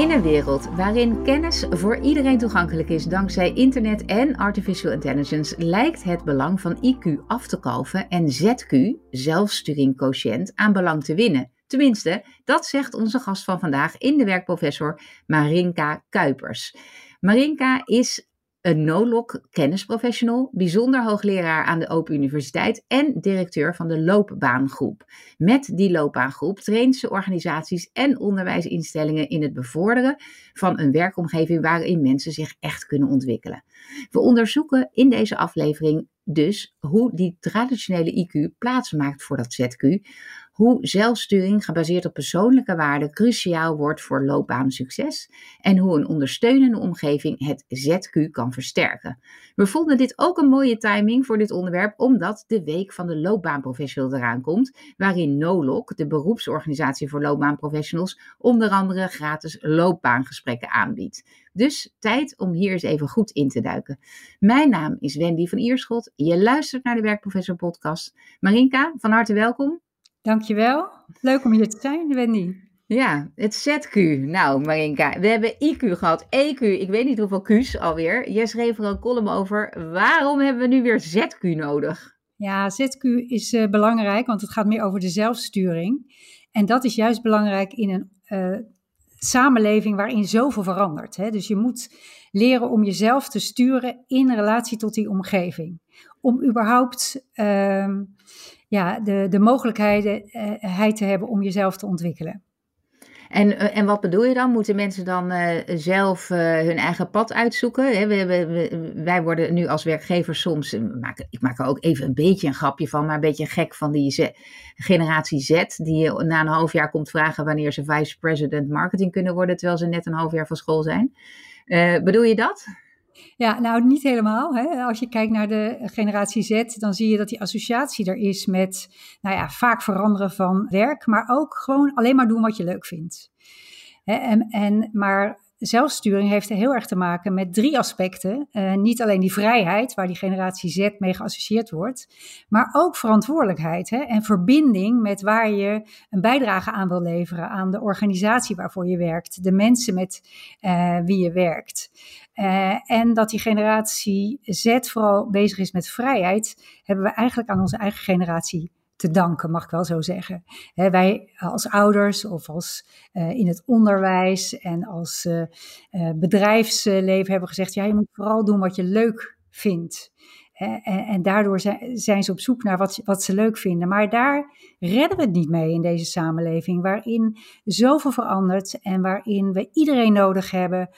In een wereld waarin kennis voor iedereen toegankelijk is dankzij internet en artificial intelligence, lijkt het belang van IQ af te kalven en ZQ, zelfsturingquotient, aan belang te winnen. Tenminste, dat zegt onze gast van vandaag in de werkprofessor Marinka Kuipers. Marinka is een no-lock kennisprofessional, bijzonder hoogleraar aan de Open Universiteit en directeur van de Loopbaangroep. Met die loopbaangroep traint ze organisaties en onderwijsinstellingen in het bevorderen van een werkomgeving waarin mensen zich echt kunnen ontwikkelen. We onderzoeken in deze aflevering dus hoe die traditionele IQ plaats maakt voor dat ZQ, hoe zelfsturing gebaseerd op persoonlijke waarden cruciaal wordt voor loopbaansucces en hoe een ondersteunende omgeving het ZQ kan versterken. We vonden dit ook een mooie timing voor dit onderwerp omdat de week van de loopbaanprofessional eraan komt, waarin NOLOC, de beroepsorganisatie voor loopbaanprofessionals, onder andere gratis loopbaangesprekken aanbiedt. Dus tijd om hier eens even goed in te duiken. Mijn naam is Wendy van Ierschot. Je luistert naar de Werkprofessor podcast. Marinka, van harte welkom. Dankjewel. Leuk om hier te zijn, Wendy. Ja, het ZQ. Nou, Marinka, we hebben IQ gehad, EQ, ik weet niet hoeveel Q's alweer. Jij schreef er een column over. Waarom hebben we nu weer ZQ nodig? Ja, ZQ is uh, belangrijk, want het gaat meer over de zelfsturing. En dat is juist belangrijk in een uh, samenleving waarin zoveel verandert. Hè? Dus je moet leren om jezelf te sturen in relatie tot die omgeving. Om überhaupt uh, ja, de, de mogelijkheden uh, te hebben om jezelf te ontwikkelen. En, eh, en wat bedoel je dan? Moeten mensen dan uh, zelf hun eigen pad uitzoeken? He, we, we, wij worden nu als werkgevers soms, maak, ik maak er ook even een beetje een grapje van, maar een beetje gek van die generatie Z, die na een half jaar komt vragen wanneer ze vice president marketing kunnen worden, terwijl ze net een half jaar van school zijn. bedoel je dat? Ja, nou niet helemaal. Hè. Als je kijkt naar de generatie Z, dan zie je dat die associatie er is met, nou ja, vaak veranderen van werk, maar ook gewoon alleen maar doen wat je leuk vindt. Hè, en, en, maar zelfsturing heeft heel erg te maken met drie aspecten. Uh, niet alleen die vrijheid, waar die generatie Z mee geassocieerd wordt, maar ook verantwoordelijkheid hè, en verbinding met waar je een bijdrage aan wil leveren aan de organisatie waarvoor je werkt, de mensen met uh, wie je werkt. Uh, en dat die generatie Z vooral bezig is met vrijheid, hebben we eigenlijk aan onze eigen generatie te danken, mag ik wel zo zeggen. wij als ouders of als uh, in het onderwijs en als uh, uh, bedrijfsleven hebben gezegd, ja, je moet vooral doen wat je leuk vindt. En, en, daardoor zijn, zijn, ze op zoek naar wat, wat, ze leuk vinden. Maar daar redden we het niet mee in deze samenleving, waarin zoveel verandert en waarin we iedereen nodig hebben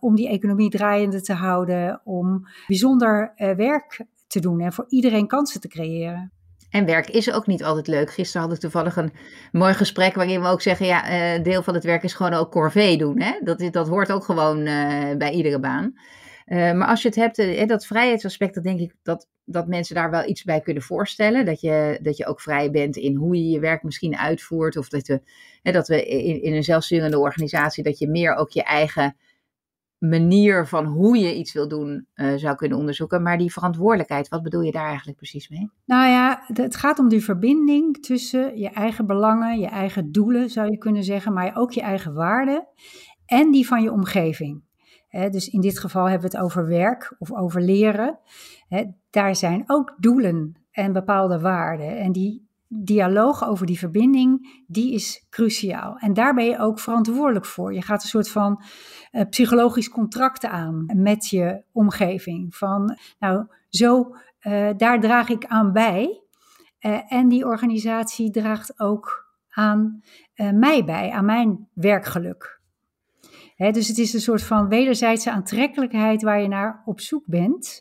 om die economie draaiende te houden, om bijzonder werk te doen en voor iedereen kansen te creëren. En werk is ook niet altijd leuk. Gisteren had ik toevallig een mooi gesprek waarin we ook zeggen: ja, uh, deel van het werk is gewoon ook corvée doen. Hè? Dat, dat hoort ook gewoon uh, bij iedere baan. Uh, maar als je het hebt, dat vrijheidsaspect, dan denk ik dat, dat mensen daar wel iets bij kunnen voorstellen. Dat je, dat je ook vrij bent in hoe je je werk misschien uitvoert. Of dat we, dat we in, in een zelfsturende organisatie, dat je meer ook je eigen manier van hoe je iets wil doen uh, zou kunnen onderzoeken. Maar die verantwoordelijkheid, wat bedoel je daar eigenlijk precies mee? Nou ja, het gaat om die verbinding tussen je eigen belangen, je eigen doelen zou je kunnen zeggen, maar ook je eigen waarden en die van je omgeving. dus in dit geval hebben we het over werk of over leren. daar zijn ook doelen en bepaalde waarden. En die dialoog over die verbinding, die is cruciaal. En daar ben je ook verantwoordelijk voor. Je gaat een soort van uh, psychologisch contract aan met je omgeving. Van, nou, zo, uh, daar draag ik aan bij. Uh, en die organisatie draagt ook aan mij bij, aan mijn werkgeluk. Dus het is een soort van wederzijdse aantrekkelijkheid waar je naar op zoek bent.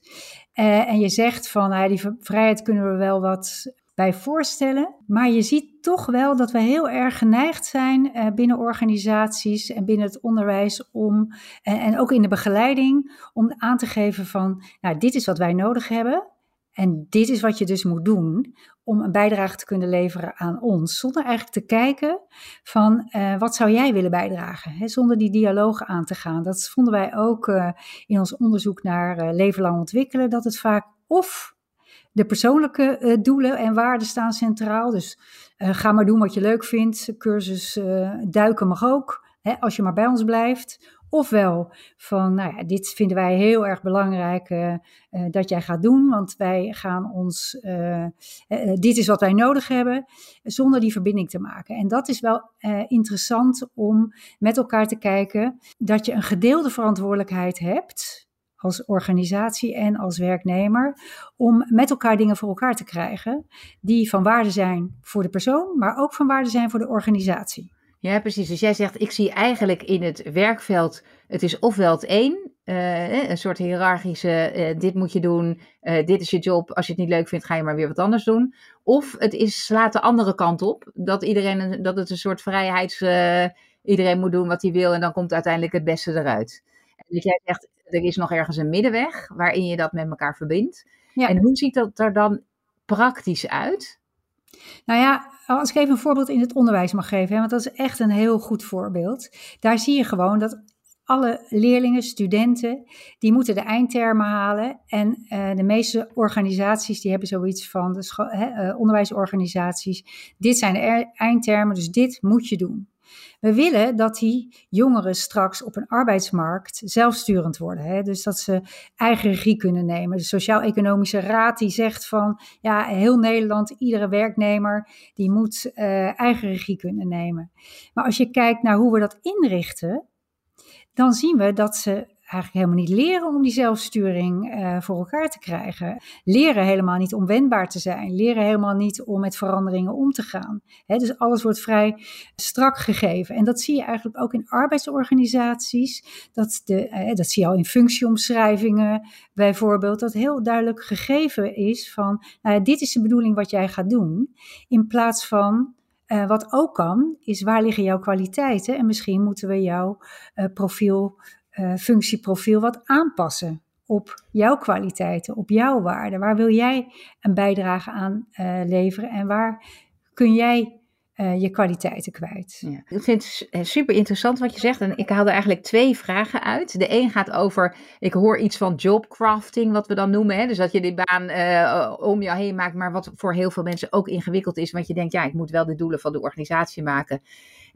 en je zegt van, nou, die vrijheid kunnen we wel wat bij voorstellen. Maar je ziet toch wel dat we heel erg geneigd zijn uh, binnen organisaties en binnen het onderwijs om, uh, en ook in de begeleiding, om aan te geven van, nou, dit is wat wij nodig hebben. En dit is wat je dus moet doen om een bijdrage te kunnen leveren aan ons, zonder eigenlijk te kijken van uh, wat zou jij willen bijdragen, hè, zonder die dialoog aan te gaan. Dat vonden wij ook in ons onderzoek naar leven lang ontwikkelen, dat het vaak of de persoonlijke doelen en waarden staan centraal, dus ga maar doen wat je leuk vindt, cursus duiken mag ook, hè, als je maar bij ons blijft, Ofwel van, nou ja, dit vinden wij heel erg belangrijk dat jij gaat doen, want wij gaan ons, dit is wat wij nodig hebben, zonder die verbinding te maken. En dat is wel interessant om met elkaar te kijken dat je een gedeelde verantwoordelijkheid hebt als organisatie en als werknemer om met elkaar dingen voor elkaar te krijgen die van waarde zijn voor de persoon, maar ook van waarde zijn voor de organisatie. Ja, precies. Dus jij zegt, ik zie eigenlijk in het werkveld, het is ofwel het één, uh, een soort hiërarchische, uh, dit moet je doen, uh, dit is je job, als je het niet leuk vindt, ga je maar weer wat anders doen. Of het is, slaat de andere kant op, dat, iedereen, dat het een soort vrijheids, iedereen moet doen wat hij wil en dan komt uiteindelijk het beste eruit. Dus jij zegt, er is nog ergens een middenweg waarin je dat met elkaar verbindt. Ja. En hoe ziet dat er dan praktisch uit? Nou ja, als ik even een voorbeeld in het onderwijs mag geven, want dat is echt een heel goed voorbeeld. Daar zie je gewoon dat alle leerlingen, studenten, die moeten de eindtermen halen. En uh, de meeste organisaties die hebben zoiets van, de uh, onderwijsorganisaties, dit zijn de eindtermen, dus dit moet je doen. We willen dat die jongeren straks op een arbeidsmarkt zelfsturend worden. Hè? Dus dat ze eigen regie kunnen nemen. De Sociaal-Economische Raad die zegt van ja, heel Nederland, iedere werknemer die moet uh, eigen regie kunnen nemen. Maar als je kijkt naar hoe we dat inrichten, dan zien we dat ze eigenlijk helemaal niet leren om die zelfsturing uh, voor elkaar te krijgen. Leren helemaal niet om wendbaar te zijn. Leren helemaal niet om met veranderingen om te gaan. dus alles wordt vrij strak gegeven. En dat zie je eigenlijk ook in arbeidsorganisaties. Dat, de, uh, dat zie je al in functieomschrijvingen bijvoorbeeld. Dat heel duidelijk gegeven is van, nou dit is de bedoeling wat jij gaat doen. In plaats van, uh, wat ook kan, is waar liggen jouw kwaliteiten? En misschien moeten we jouw uh, profiel uh, functieprofiel wat aanpassen op jouw kwaliteiten, op jouw waarden. Waar wil jij een bijdrage aan uh, leveren en waar kun jij uh, je kwaliteiten kwijt. Ja. Ik vind het super interessant wat je zegt. En ik haalde eigenlijk twee vragen uit. De een gaat over, ik hoor iets van jobcrafting, wat we dan noemen. Hè? Dus dat je die baan om jou heen maakt, maar wat voor heel veel mensen ook ingewikkeld is. Want je denkt, ja, ik moet wel de doelen van de organisatie maken.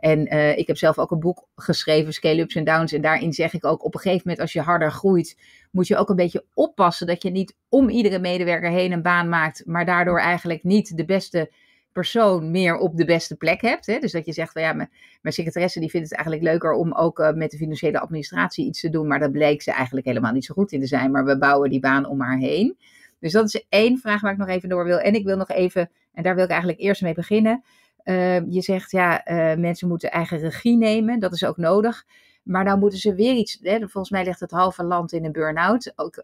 En uh, ik heb zelf ook een boek geschreven, Scale Ups en Downs. En daarin zeg ik ook, op een gegeven moment als je harder groeit, moet je ook een beetje oppassen dat je niet om iedere medewerker heen een baan maakt, maar daardoor eigenlijk niet de beste persoon meer op de beste plek hebt. Hè? Dus dat je zegt van ja, mijn, mijn secretaresse die vindt het eigenlijk leuker om ook uh, met de financiële administratie iets te doen, maar dat bleek ze eigenlijk helemaal niet zo goed in te zijn. Maar we bouwen die baan om haar heen. Dus dat is één vraag waar ik nog even door wil. En ik wil nog even, en daar wil ik eigenlijk eerst mee beginnen. Uh, je zegt ja, uh, mensen moeten eigen regie nemen, dat is ook nodig. Maar dan moeten ze weer iets. Hè, volgens mij ligt het halve land in een burn-out. Ook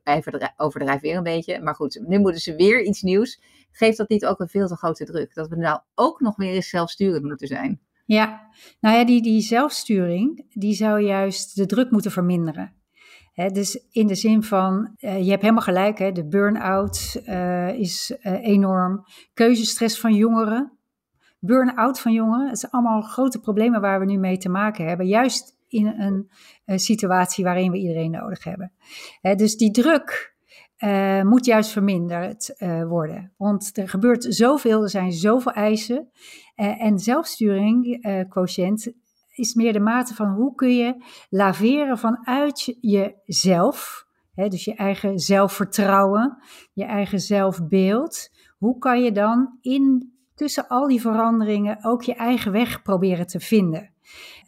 overdrijf weer een beetje. Maar goed, nu moeten ze weer iets nieuws. Geeft dat niet ook een veel te grote druk? Dat we nou ook nog weer eens zelfsturend moeten zijn? Ja, nou ja, die, die zelfsturing, die zou juist de druk moeten verminderen. dus in de zin van, uh, je hebt helemaal gelijk, hè, de burn-out is enorm. Keuzestress van jongeren, burn-out van jongeren, het zijn allemaal grote problemen waar we nu mee te maken hebben. Juist in een, een situatie waarin we iedereen nodig hebben. dus die druk uh, moet juist verminderd uh, worden. Want er gebeurt zoveel, er zijn zoveel eisen. En zelfsturing, quotient, is meer de mate van hoe kun je laveren vanuit jezelf. Dus je eigen zelfvertrouwen, je eigen zelfbeeld. Hoe kan je dan in tussen al die veranderingen ook je eigen weg proberen te vinden?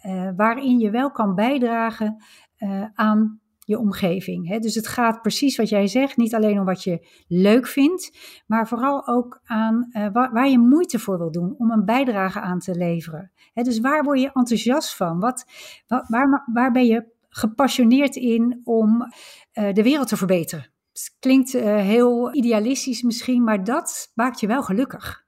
uh, waarin je wel kan bijdragen uh, aan je omgeving. Hè? Dus het gaat precies wat jij zegt, niet alleen om wat je leuk vindt, maar vooral ook aan waar, waar, je moeite voor wil doen om een bijdrage aan te leveren. Hè? Dus waar word je enthousiast van? Wat, waar, waar ben je gepassioneerd in om de wereld te verbeteren? Het klinkt heel idealistisch misschien, maar dat maakt je wel gelukkig.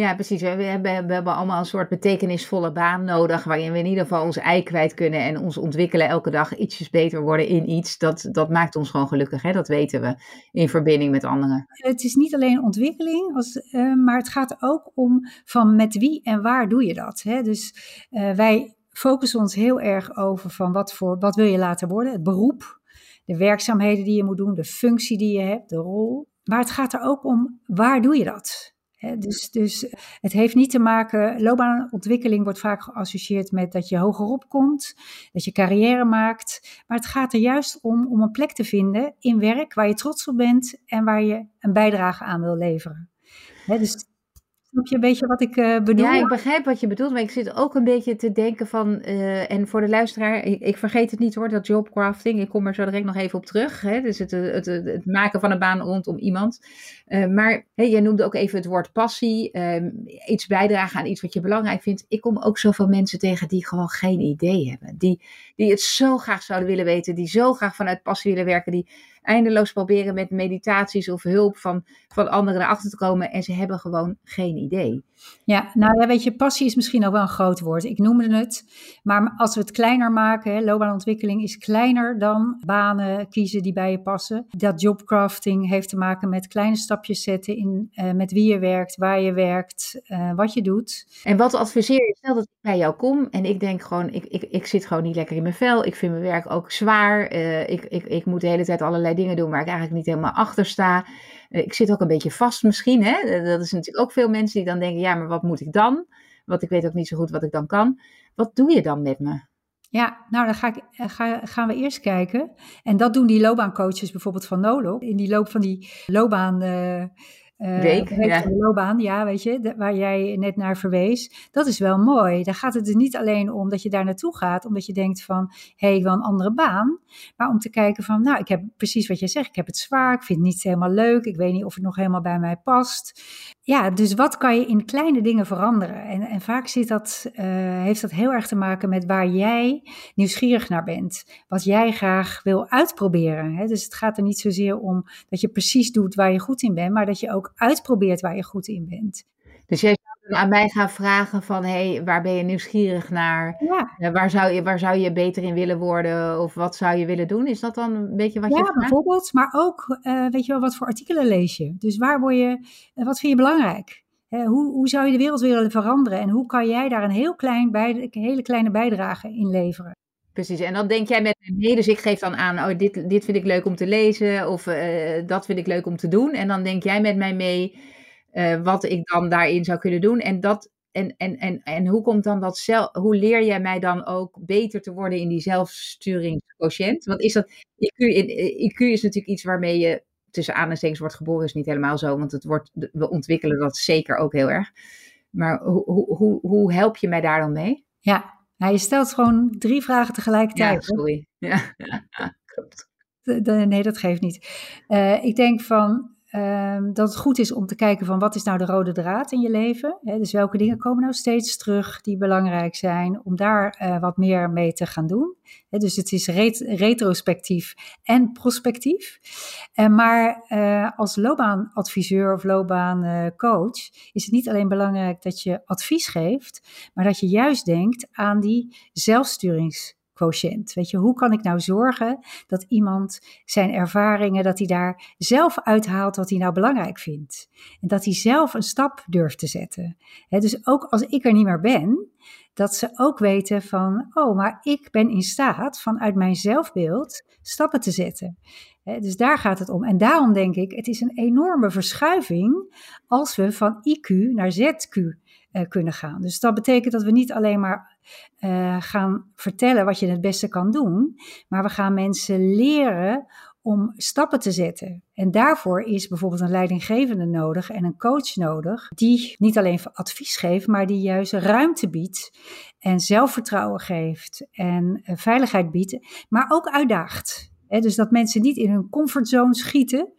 Ja, precies. We hebben, we hebben allemaal een soort betekenisvolle baan nodig, waarin we in ieder geval ons ei kwijt kunnen en ons ontwikkelen elke dag ietsjes beter worden in iets. Dat, dat maakt ons gewoon gelukkig, hè? dat weten we, in verbinding met anderen. Het is niet alleen ontwikkeling, als, uh, maar het gaat ook om van met wie en waar doe je dat. Hè? Dus uh, wij focussen ons heel erg over van wat, voor, wat wil je laten worden, het beroep, de werkzaamheden die je moet doen, de functie die je hebt, de rol. Maar het gaat er ook om, waar doe je dat? Dus, dus het heeft niet te maken, loopbaanontwikkeling wordt vaak geassocieerd met dat je hogerop komt, dat je carrière maakt. Maar het gaat er juist om om een plek te vinden in werk waar je trots op bent en waar je een bijdrage aan wil leveren. dus Snap je een beetje wat ik uh, bedoel? Ja, ik begrijp wat je bedoelt, maar ik zit ook een beetje te denken van, uh, en voor de luisteraar, ik, vergeet het niet hoor, dat jobcrafting, ik kom er zo direct nog even op terug, hè, dus het, het, het, het maken van een baan rondom iemand. Maar jij noemde ook even het woord passie, ehm, iets bijdragen aan iets wat je belangrijk vindt. Ik kom ook zoveel mensen tegen die gewoon geen idee hebben, die, die het zo graag zouden willen weten, die zo graag vanuit passie willen werken, die eindeloos proberen met meditaties of hulp van, van anderen erachter te komen en ze hebben gewoon geen idee. Ja, nou ja, weet je, passie is misschien ook wel een groot woord. Ik noemde het, maar als we het kleiner maken, hè, loopbaanontwikkeling is kleiner dan banen kiezen die bij je passen. Dat jobcrafting heeft te maken met kleine stapjes zetten in uh, met wie je werkt, waar je werkt, uh, wat je doet. En wat adviseer je? Stel dat ik bij jou kom en ik denk gewoon, ik, ik, ik zit gewoon niet lekker in mijn vel. Ik vind mijn werk ook zwaar. Uh, ik, ik, ik moet de hele tijd allerlei dingen doen waar ik eigenlijk niet helemaal achter sta. Eh, ik zit ook een beetje vast misschien. Hè? Eh, dat is natuurlijk ook veel mensen die dan denken, ja, maar wat moet ik dan? Want ik weet ook niet zo goed wat ik dan kan. Wat doe je dan met me? Ja, nou dan ga ik, eh, ga, gaan we eerst kijken. En dat doen die loopbaancoaches bijvoorbeeld van Nolo. In die loop van die loopbaan... uh, Week, ja. de loopbaan, ja, weet je, waar jij net naar verwees. Dat is wel mooi. Daar gaat het dus niet alleen om dat je daar naartoe gaat, omdat je denkt van, hé, hey, ik wil een andere baan. Maar om te kijken van, nou, ik heb precies wat je zegt, ik heb het zwaar, ik vind het niet helemaal leuk, ik weet niet of het nog helemaal bij mij past. Ja, dus wat kan je in kleine dingen veranderen? En, en vaak zit dat, uh, heeft dat heel erg te maken met waar jij nieuwsgierig naar bent. Wat jij graag wil uitproberen. Hè? Dus het gaat er niet zozeer om dat je precies doet waar je goed in bent, maar dat je ook uitprobeert waar je goed in bent. Dus jij zou aan mij gaan vragen van, hé, hey, waar ben je nieuwsgierig naar? Ja. Uh, waar, zou je, waar zou je beter in willen worden? Of wat zou je willen doen? Is dat dan een beetje wat ja, je vraagt? bijvoorbeeld. Maar ook, uh, weet je wel, wat voor artikelen lees je? Dus waar word je, uh, wat vind je belangrijk? hoe, hoe zou je de wereld willen veranderen? En hoe kan jij daar een heel klein bij, hele kleine bijdrage in leveren? Precies, en dan denk jij met mij mee, dus ik geef dan aan, oh, dit, dit vind ik leuk om te lezen of uh, dat vind ik leuk om te doen. En dan denk jij met mij mee uh, wat ik dan daarin zou kunnen doen. En, dat, en, en, en, en hoe komt dan dat zelf, hoe leer jij mij dan ook beter te worden in die zelfsturingsquotient? Want is dat, IQ, IQ is natuurlijk iets waarmee je tussen aanhalingstekens wordt geboren, is niet helemaal zo, want het wordt, we ontwikkelen dat zeker ook heel erg. Maar hoe, hoe, hoe help je mij daar dan mee? Ja, nou, je stelt gewoon drie vragen tegelijkertijd. Ja, sorry. Ja, klopt. Nee, dat geeft niet. Uh, ik denk van, Um, dat het goed is om te kijken van wat is nou de rode draad in je leven. Hè? Dus welke dingen komen nou steeds terug die belangrijk zijn, om daar uh, wat meer mee te gaan doen. Hè? Dus het is ret retrospectief en prospectief. Uh, maar uh, als loopbaanadviseur of loopbaancoach is het niet alleen belangrijk dat je advies geeft, maar dat je juist denkt aan die zelfsturings Weet je, hoe kan ik nou zorgen dat iemand zijn ervaringen, dat hij daar zelf uithaalt wat hij nou belangrijk vindt. En dat hij zelf een stap durft te zetten. dus ook als ik er niet meer ben, dat ze ook weten van, oh, maar ik ben in staat vanuit mijn zelfbeeld stappen te zetten. dus daar gaat het om. En daarom denk ik, het is een enorme verschuiving als we van IQ naar ZQ uh, kunnen gaan. Dus dat betekent dat we niet alleen maar uh, gaan vertellen wat je het beste kan doen, maar we gaan mensen leren om stappen te zetten. En daarvoor is bijvoorbeeld een leidinggevende nodig en een coach nodig, die niet alleen advies geeft, maar die juist ruimte biedt en zelfvertrouwen geeft en uh, veiligheid biedt, maar ook uitdaagt. Dus dat mensen niet in hun comfortzone schieten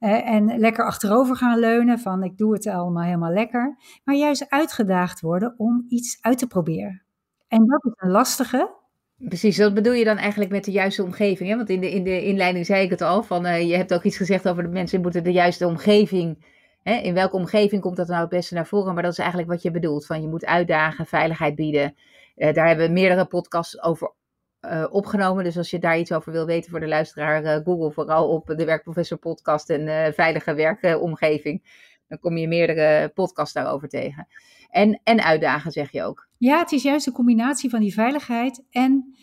uh, en lekker achterover gaan leunen van ik doe het allemaal helemaal lekker. Maar juist uitgedaagd worden om iets uit te proberen. En dat is een lastige. Precies, dat bedoel je dan eigenlijk met de juiste omgeving. Hè? Want in de, in de inleiding zei ik het al, van, uh, je hebt ook iets gezegd over de mensen moeten de juiste omgeving hè, in welke omgeving komt dat nou het beste naar voren? Maar dat is eigenlijk wat je bedoelt. Van je moet uitdagen, veiligheid bieden. Uh, daar hebben we meerdere podcasts over uh, opgenomen. Dus als je daar iets over wil weten voor de luisteraar, Google vooral op de Werkprofessor podcast en veilige werkomgeving. Dan kom je meerdere podcasts daarover tegen. En, en uitdagen, zeg je ook. Ja, het is juist de combinatie van die veiligheid en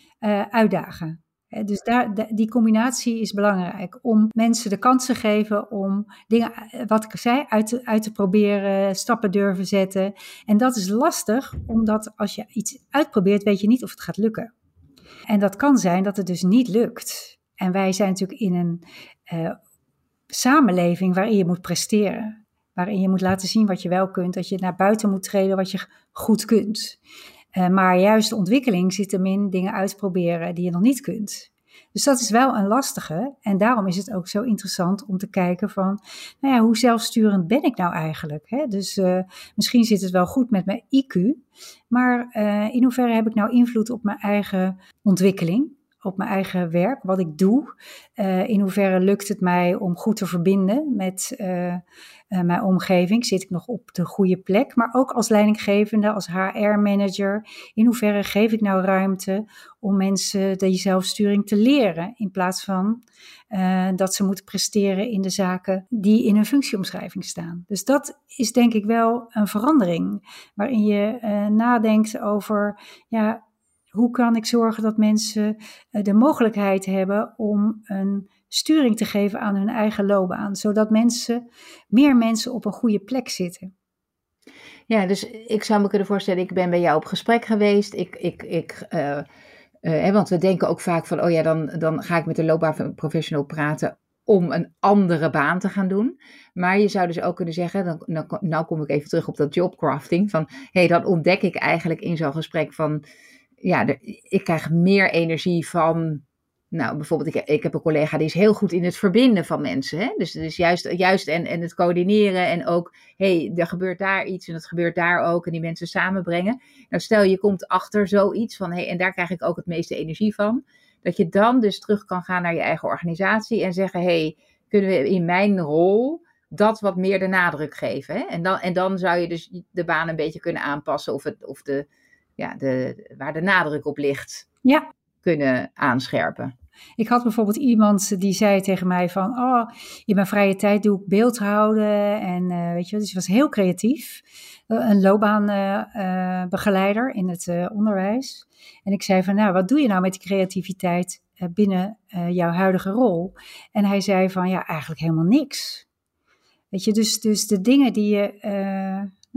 uitdagen. Dus daar, die combinatie is belangrijk om mensen de kans te geven om dingen, wat ik zei, uit te, uit te proberen, stappen durven zetten. En dat is lastig, omdat als je iets uitprobeert, weet je niet of het gaat lukken. En dat kan zijn dat het dus niet lukt. En wij zijn natuurlijk in een uh, samenleving waarin je moet presteren. Waarin je moet laten zien wat je wel kunt. Dat je naar buiten moet treden wat je goed kunt. Uh, maar juist de ontwikkeling zit hem in dingen uitproberen die je nog niet kunt. Dus dat is wel een lastige. En daarom is het ook zo interessant om te kijken van, nou ja, hoe zelfsturend ben ik nou eigenlijk? Hè? Dus uh, misschien zit het wel goed met mijn IQ, maar uh, in hoeverre heb ik nou invloed op mijn eigen ontwikkeling? Op mijn eigen werk, wat ik doe. Uh, in hoeverre lukt het mij om goed te verbinden met uh, uh, mijn omgeving? Zit ik nog op de goede plek? Maar ook als leidinggevende, als HR-manager, in hoeverre geef ik nou ruimte om mensen die zelfsturing te leren, in plaats van dat ze moeten presteren in de zaken die in hun functieomschrijving staan. Dus dat is denk ik wel een verandering, waarin je nadenkt over, ja, hoe kan ik zorgen dat mensen eh, de mogelijkheid hebben om een sturing te geven aan hun eigen loopbaan, zodat mensen, meer mensen op een goede plek zitten. Ja, dus ik zou me kunnen voorstellen, ik ben bij jou op gesprek geweest. Ik, ik, ik, uh, uh, want we denken ook vaak van, oh ja, dan, dan ga ik met de loopbaanprofessional praten om een andere baan te gaan doen. Maar je zou dus ook kunnen zeggen, dan, nou, nou kom ik even terug op dat jobcrafting, van hé, hey, dan ontdek ik eigenlijk in zo'n gesprek van, ja, ik krijg meer energie van. Nou, bijvoorbeeld, ik, ik heb een collega die is heel goed in het verbinden van mensen. Hè? Dus, dus juist, juist en, en het coördineren en ook, hé, hey, er gebeurt daar iets en het gebeurt daar ook en die mensen samenbrengen. Nou, stel je komt achter zoiets van, hé, hey, en daar krijg ik ook het meeste energie van. Dat je dan dus terug kan gaan naar je eigen organisatie en zeggen, hé, hey, kunnen we in mijn rol dat wat meer de nadruk geven? Hè? En, dan, en dan zou je dus de baan een beetje kunnen aanpassen of, het, of de ja, de, waar de nadruk op ligt ja. kunnen aanscherpen. Ik had bijvoorbeeld iemand die zei tegen mij van, oh, in mijn vrije tijd doe ik beeldhouden en uh, weet je, dus was heel creatief. Uh, een loopbaanbegeleider uh, in het onderwijs. En ik zei van, nou, wat doe je nou met die creativiteit binnen jouw huidige rol? En hij zei van, ja, eigenlijk helemaal niks. Weet je, dus, dus de dingen die je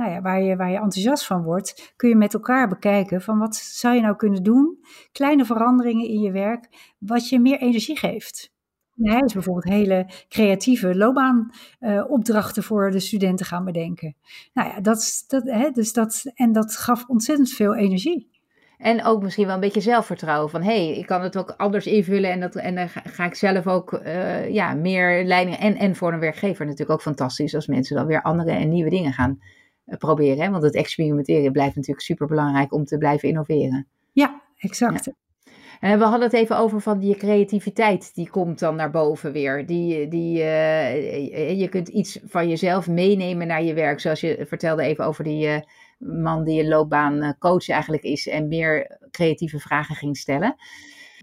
nou ja, waar, je, waar je enthousiast van wordt, kun je met elkaar bekijken van wat zou je nou kunnen doen, kleine veranderingen in je werk, wat je meer energie geeft. hij is bijvoorbeeld hele creatieve loopbaanopdrachten uh, voor de studenten gaan bedenken. Nou ja, dat, dat, hè, dus dat, en dat gaf ontzettend veel energie. En ook misschien wel een beetje zelfvertrouwen van hé, hey, ik kan het ook anders invullen en, dat, en dan ga, ik zelf ook uh, ja, meer leiding. En, en voor een werkgever natuurlijk ook fantastisch als mensen dan weer andere en nieuwe dingen gaan eh, proberen. Hè? Want het experimenteren blijft natuurlijk super belangrijk om te blijven innoveren. Ja, exact. Ja. Uh, we hadden het even over van die creativiteit, die komt dan naar boven weer. Die, die, uh, je kunt iets van jezelf meenemen naar je werk. Zoals je vertelde even over die uh, man die een loopbaancoach eigenlijk is en meer creatieve vragen ging stellen.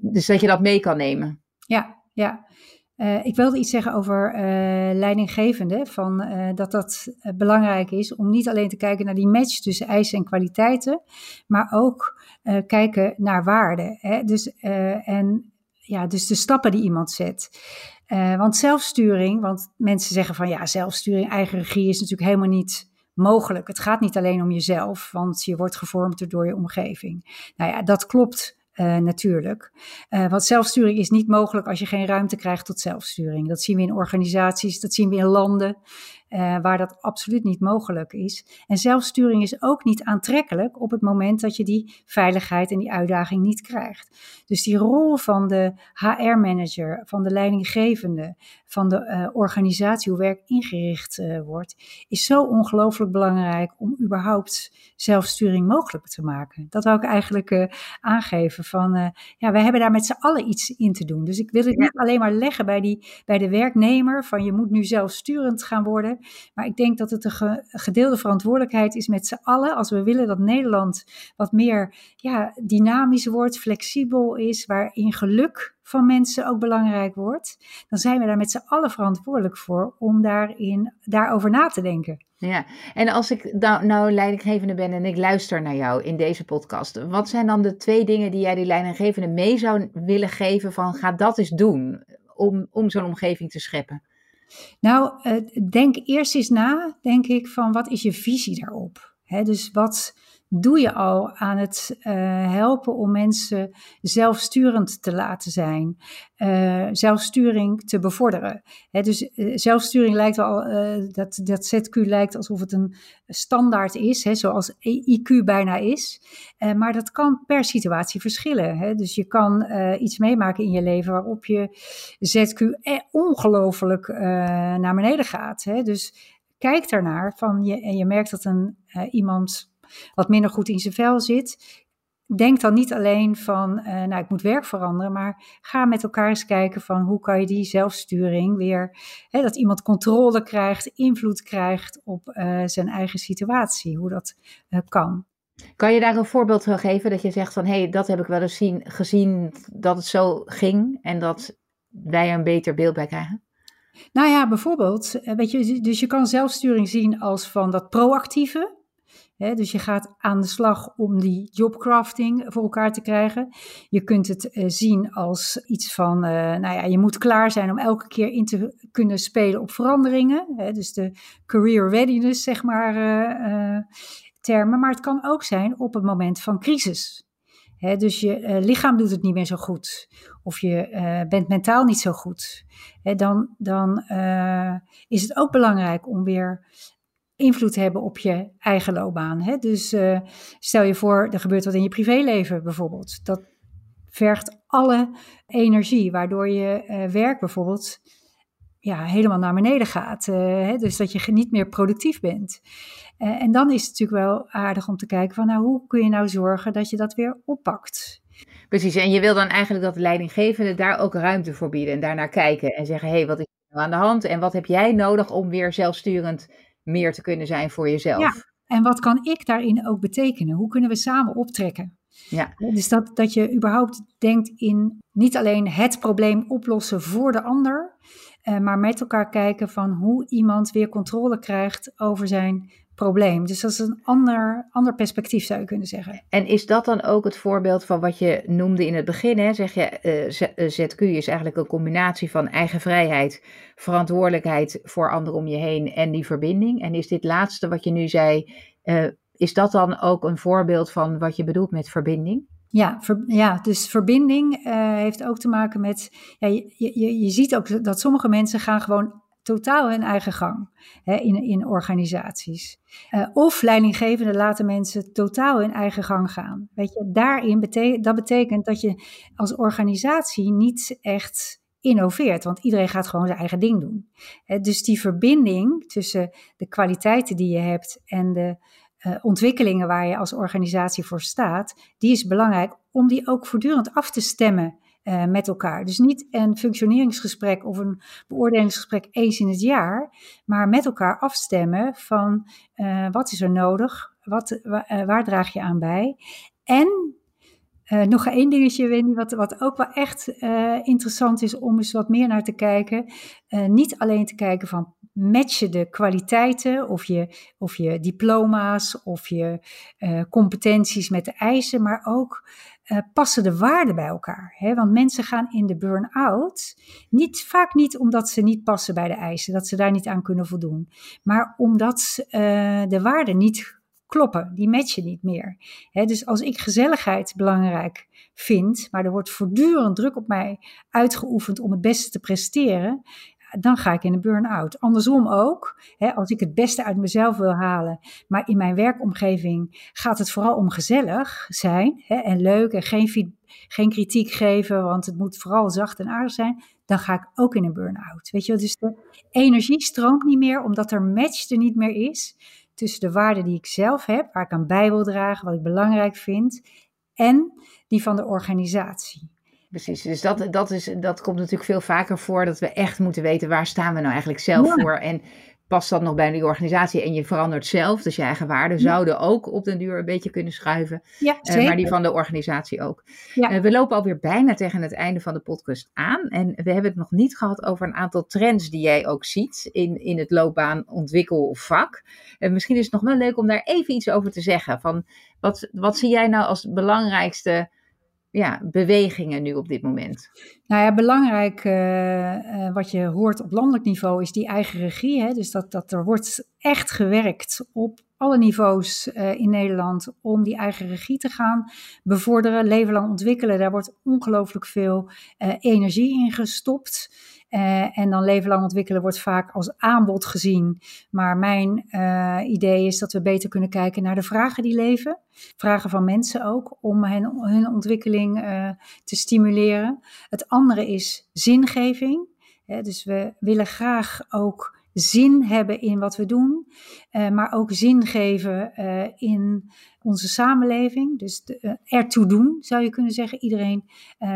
Dus dat je dat mee kan nemen. Ja, ja. Uh, ik wilde iets zeggen over uh, leidinggevende, van, uh, dat dat belangrijk is om niet alleen te kijken naar die match tussen eisen en kwaliteiten, maar ook kijken naar waarden. Dus, en, ja, dus de stappen die iemand zet. want zelfsturing, want mensen zeggen van ja, zelfsturing, eigen regie is natuurlijk helemaal niet mogelijk. Het gaat niet alleen om jezelf, want je wordt gevormd door je omgeving. Nou ja, dat klopt uh, natuurlijk. Uh, want zelfsturing is niet mogelijk als je geen ruimte krijgt tot zelfsturing. Dat zien we in organisaties, dat zien we in landen uh, waar dat absoluut niet mogelijk is. En zelfsturing is ook niet aantrekkelijk op het moment dat je die veiligheid en die uitdaging niet krijgt. Dus die rol van de HR-manager, van de leidinggevende, van de uh, organisatie, hoe werk ingericht uh, wordt, is zo ongelooflijk belangrijk om überhaupt zelfsturing mogelijk te maken. Dat wil ik eigenlijk aangeven van, ja, wij hebben daar met z'n allen iets in te doen. Dus ik wil het niet alleen maar leggen bij, die, bij de werknemer van je moet nu zelfsturend gaan worden. Maar ik denk dat het een gedeelde verantwoordelijkheid is met z'n allen. Als we willen dat Nederland wat meer ja, dynamisch wordt, flexibel is, waarin geluk van mensen ook belangrijk wordt, dan zijn we daar met z'n allen verantwoordelijk voor om daarin, daarover na te denken. Ja, en als ik nou, nou leidinggevende ben en ik luister naar jou in deze podcast, wat zijn dan de twee dingen die jij die leidinggevende mee zou willen geven van ga dat eens doen om, om zo'n omgeving te scheppen? Nou, denk eerst eens na, denk ik, van wat is je visie daarop? Dus wat, doe je al aan het uh, helpen om mensen zelfsturend te laten zijn, uh, zelfsturing te bevorderen. dus uh, zelfsturing lijkt wel, dat, dat ZQ lijkt alsof het een standaard is, he, zoals IQ bijna is. maar dat kan per situatie verschillen. dus je kan iets meemaken in je leven waarop je ZQ ongelooflijk naar beneden gaat. Dus kijk daarnaar van je, en je merkt dat een, iemand wat minder goed in zijn vel zit. Denk dan niet alleen van, uh, nou ik moet werk veranderen, maar ga met elkaar eens kijken van hoe kan je die zelfsturing weer, hè, dat iemand controle krijgt, invloed krijgt op uh, zijn eigen situatie, hoe dat uh, kan. Kan je daar een voorbeeld van geven dat je zegt van hé, hey, dat heb ik wel eens zien, gezien dat het zo ging en dat wij een beter beeld bij krijgen? Nou ja, bijvoorbeeld, weet je, dus je kan zelfsturing zien als van dat proactieve, dus je gaat aan de slag om die jobcrafting voor elkaar te krijgen. Je kunt het uh, zien als iets van, uh, nou ja, je moet klaar zijn om elke keer in te kunnen spelen op veranderingen. Dus de career readiness, zeg maar, uh, termen. Maar het kan ook zijn op het moment van crisis. Dus je lichaam doet het niet meer zo goed. Of je bent mentaal niet zo goed. Dan dan is het ook belangrijk om weer invloed hebben op je eigen loopbaan. Hè? Dus uh, stel je voor, er gebeurt wat in je privéleven bijvoorbeeld. Dat vergt alle energie, waardoor je uh, werk bijvoorbeeld ja, helemaal naar beneden gaat. Uh, hè? Dus dat je niet meer productief bent. en dan is het natuurlijk wel aardig om te kijken van nou, hoe kun je nou zorgen dat je dat weer oppakt. Precies, en je wil dan eigenlijk dat de leidinggevende daar ook ruimte voor bieden en daarnaar kijken en zeggen, hé, hey, wat is er nou aan de hand en wat heb jij nodig om weer zelfsturend meer te kunnen zijn voor jezelf. Ja, en wat kan ik daarin ook betekenen? Hoe kunnen we samen optrekken? Ja. Dus dat, dat je überhaupt denkt in niet alleen het probleem oplossen voor de ander, eh, maar met elkaar kijken van hoe iemand weer controle krijgt over zijn probleem. Dus dat is een ander, ander perspectief, zou je kunnen zeggen. En is dat dan ook het voorbeeld van wat je noemde in het begin? Hè? Zeg je, uh, ZQ is eigenlijk een combinatie van eigen vrijheid, verantwoordelijkheid voor anderen om je heen en die verbinding. En is dit laatste wat je nu zei, uh, is dat dan ook een voorbeeld van wat je bedoelt met verbinding? Ja, ja, dus verbinding uh, heeft ook te maken met. Ja, je, je, je ziet ook dat sommige mensen gaan gewoon totaal hun eigen gang hè, in, in organisaties. Uh, of leidinggevenden laten mensen totaal hun eigen gang gaan. Weet je, daarin betekent, dat betekent dat je als organisatie niet echt innoveert, want iedereen gaat gewoon zijn eigen ding doen. dus die verbinding tussen de kwaliteiten die je hebt en de uh, ontwikkelingen waar je als organisatie voor staat, die is belangrijk om die ook voortdurend af te stemmen uh, met elkaar. Dus niet een functioneringsgesprek of een beoordelingsgesprek eens in het jaar, maar met elkaar afstemmen van uh, wat is er nodig, wat, uh, waar draag je aan bij. En nog één dingetje, Wendy, wat, wat ook wel echt interessant is om eens wat meer naar te kijken. niet alleen te kijken van matchen de kwaliteiten of je, of je diploma's of je competenties met de eisen, maar ook uh, passen de waarden bij elkaar. Hè? Want mensen gaan in de burn-out niet, vaak niet omdat ze niet passen bij de eisen, dat ze daar niet aan kunnen voldoen, maar omdat uh, de waarden niet kloppen, die matchen niet meer. Hè? Dus als ik gezelligheid belangrijk vind, maar er wordt voortdurend druk op mij uitgeoefend om het beste te presteren, dan ga ik in een burn-out. Andersom ook, hè, als ik het beste uit mezelf wil halen, maar in mijn werkomgeving gaat het vooral om gezellig zijn hè, en leuk en geen, geen kritiek geven, want het moet vooral zacht en aardig zijn, dan ga ik ook in een burn-out. Weet je, dus de energie stroomt niet meer, omdat er match niet meer is tussen de waarden die ik zelf heb, waar ik aan bij wil dragen, wat ik belangrijk vind, en die van de organisatie. Precies, dus dat, dat, is, dat komt natuurlijk veel vaker voor dat we echt moeten weten waar staan we nou eigenlijk zelf voor. En past dat nog bij die organisatie en je verandert zelf. Dus je eigen waarden zouden ook op den duur een beetje kunnen schuiven. Ja, Uh, maar die van de organisatie ook. Ja. Uh, we lopen alweer bijna tegen het einde van de podcast aan. En we hebben het nog niet gehad over een aantal trends die jij ook ziet in, in het loopbaanontwikkelvak. Uh, misschien is het nog wel leuk om daar even iets over te zeggen. Van wat, wat zie jij nou als belangrijkste ja, bewegingen nu op dit moment? Nou ja, belangrijk uh, uh, wat je hoort op landelijk niveau is die eigen regie. Hè? Dus dat, dat er wordt echt gewerkt op alle niveaus uh, in Nederland om die eigen regie te gaan bevorderen, leven lang ontwikkelen. Daar wordt ongelooflijk veel energie in gestopt. Uh, en dan leven lang ontwikkelen wordt vaak als aanbod gezien. Maar mijn uh, idee is dat we beter kunnen kijken naar de vragen die leven. Vragen van mensen ook, om hun ontwikkeling uh, te stimuleren. Het andere is zingeving. Dus we willen graag ook zin hebben in wat we doen, uh, maar ook zin geven uh, in onze samenleving. Dus de, uh, ertoe doen, zou je kunnen zeggen. Iedereen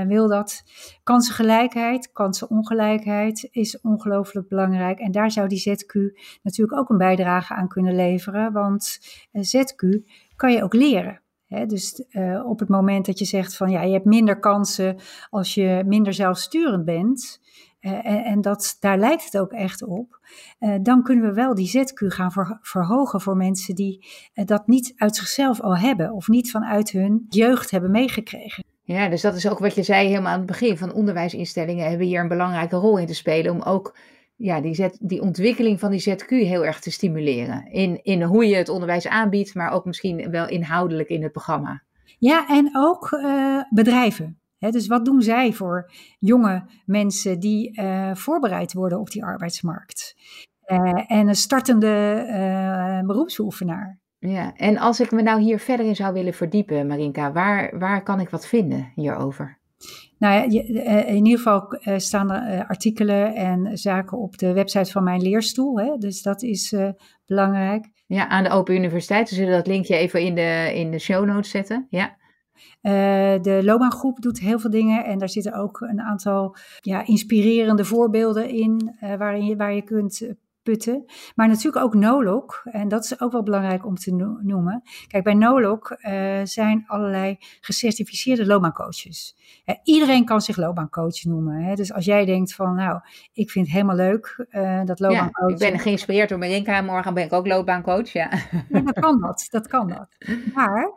wil dat. Kansengelijkheid, kansenongelijkheid is ongelooflijk belangrijk. En daar zou die ZQ natuurlijk ook een bijdrage aan kunnen leveren. Want ZQ kan je ook leren. Dus op het moment dat je zegt van ja, je hebt minder kansen als je minder zelfsturend bent, en, en dat, daar lijkt het ook echt op, uh, dan kunnen we wel die ZQ gaan ver, verhogen voor mensen die dat niet uit zichzelf al hebben of niet vanuit hun jeugd hebben meegekregen. Ja, dus dat is ook wat je zei helemaal aan het begin van onderwijsinstellingen hebben hier een belangrijke rol in te spelen om ook ja, die, die ontwikkeling van die ZQ heel erg te stimuleren. In, in hoe je het onderwijs aanbiedt, maar ook misschien wel inhoudelijk in het programma. Ja, en ook uh, bedrijven. He, dus wat doen zij voor jonge mensen die uh, voorbereid worden op die arbeidsmarkt? Uh, en een startende beroepsbeoefenaar. Ja, en als ik me nou hier verder in zou willen verdiepen, Marinka, waar, waar kan ik wat vinden hierover? Nou ja, in ieder geval staan er artikelen en zaken op de website van mijn leerstoel. Hè? Dus dat is uh, belangrijk. Ja, aan de Open Universiteit. We zullen dat linkje even in de, in de show notes zetten. Ja. Uh, de loopbaangroep doet heel veel dingen en daar zitten ook een aantal ja, inspirerende voorbeelden in uh, waarin je, waar je kunt putten. Maar natuurlijk ook Nolog. En dat is ook wel belangrijk om te no noemen. Kijk, bij Nolog uh, zijn allerlei gecertificeerde loopbaancoaches. Uh, iedereen kan zich loopbaancoach noemen. Hè? Dus als jij denkt van, nou, ik vind het helemaal leuk uh, dat loopbaancoach. Ja, ik ben geïnspireerd door Marinka. Morgen ben ik ook loopbaancoach, ja. ja dat kan dat, dat kan dat. Maar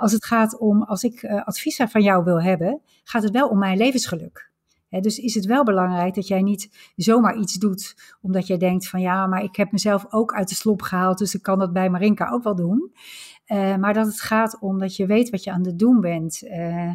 als het gaat om, als ik advies van jou wil hebben, gaat het wel om mijn levensgeluk. Dus is het wel belangrijk dat jij niet zomaar iets doet omdat jij denkt van ja, maar ik heb mezelf ook uit de slop gehaald, dus ik kan dat bij Marinka ook wel doen. Uh, maar dat het gaat om dat je weet wat je aan het doen bent. Uh, uh,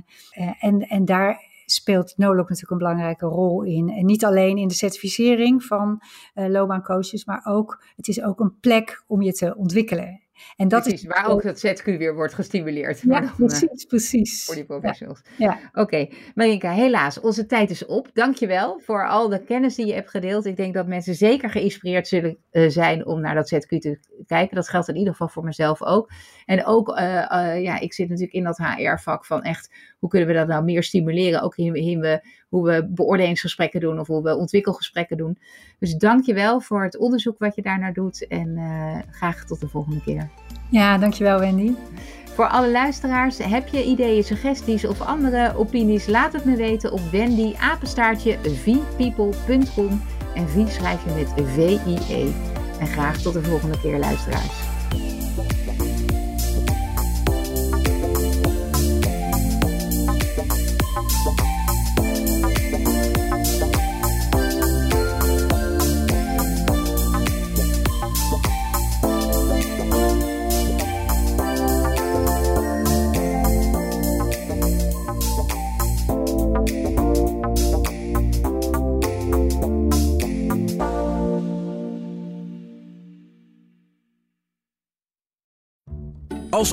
en, en daar speelt Nolog natuurlijk een belangrijke rol in. En niet alleen in de certificering van loopbaancoaches, maar ook, het is ook een plek om je te ontwikkelen. En dat precies, is waar ook het ZQ weer wordt gestimuleerd. Ja, dan, precies, precies. Voor die professionals. Ja. ja. Oké, okay. Marinka, helaas, onze tijd is op. Dankjewel voor al de kennis die je hebt gedeeld. Ik denk dat mensen zeker geïnspireerd zullen uh, zijn om naar dat ZQ te kijken. Dat geldt in ieder geval voor mezelf ook. En ook, uh, uh, ja, ik zit natuurlijk in dat HR-vak van echt, hoe kunnen we dat nou meer stimuleren? Ook in, in we, hoe we beoordelingsgesprekken doen of hoe we ontwikkelgesprekken doen. Dus dankjewel voor het onderzoek wat je daarnaar doet. En graag tot de volgende keer. Ja, dankjewel Wendy. Voor alle luisteraars, heb je ideeën, suggesties of andere opinies? Laat het me weten op Wendy apenstaartje vpeople.com en V schrijf je met V-I-E. En graag tot de volgende keer luisteraars.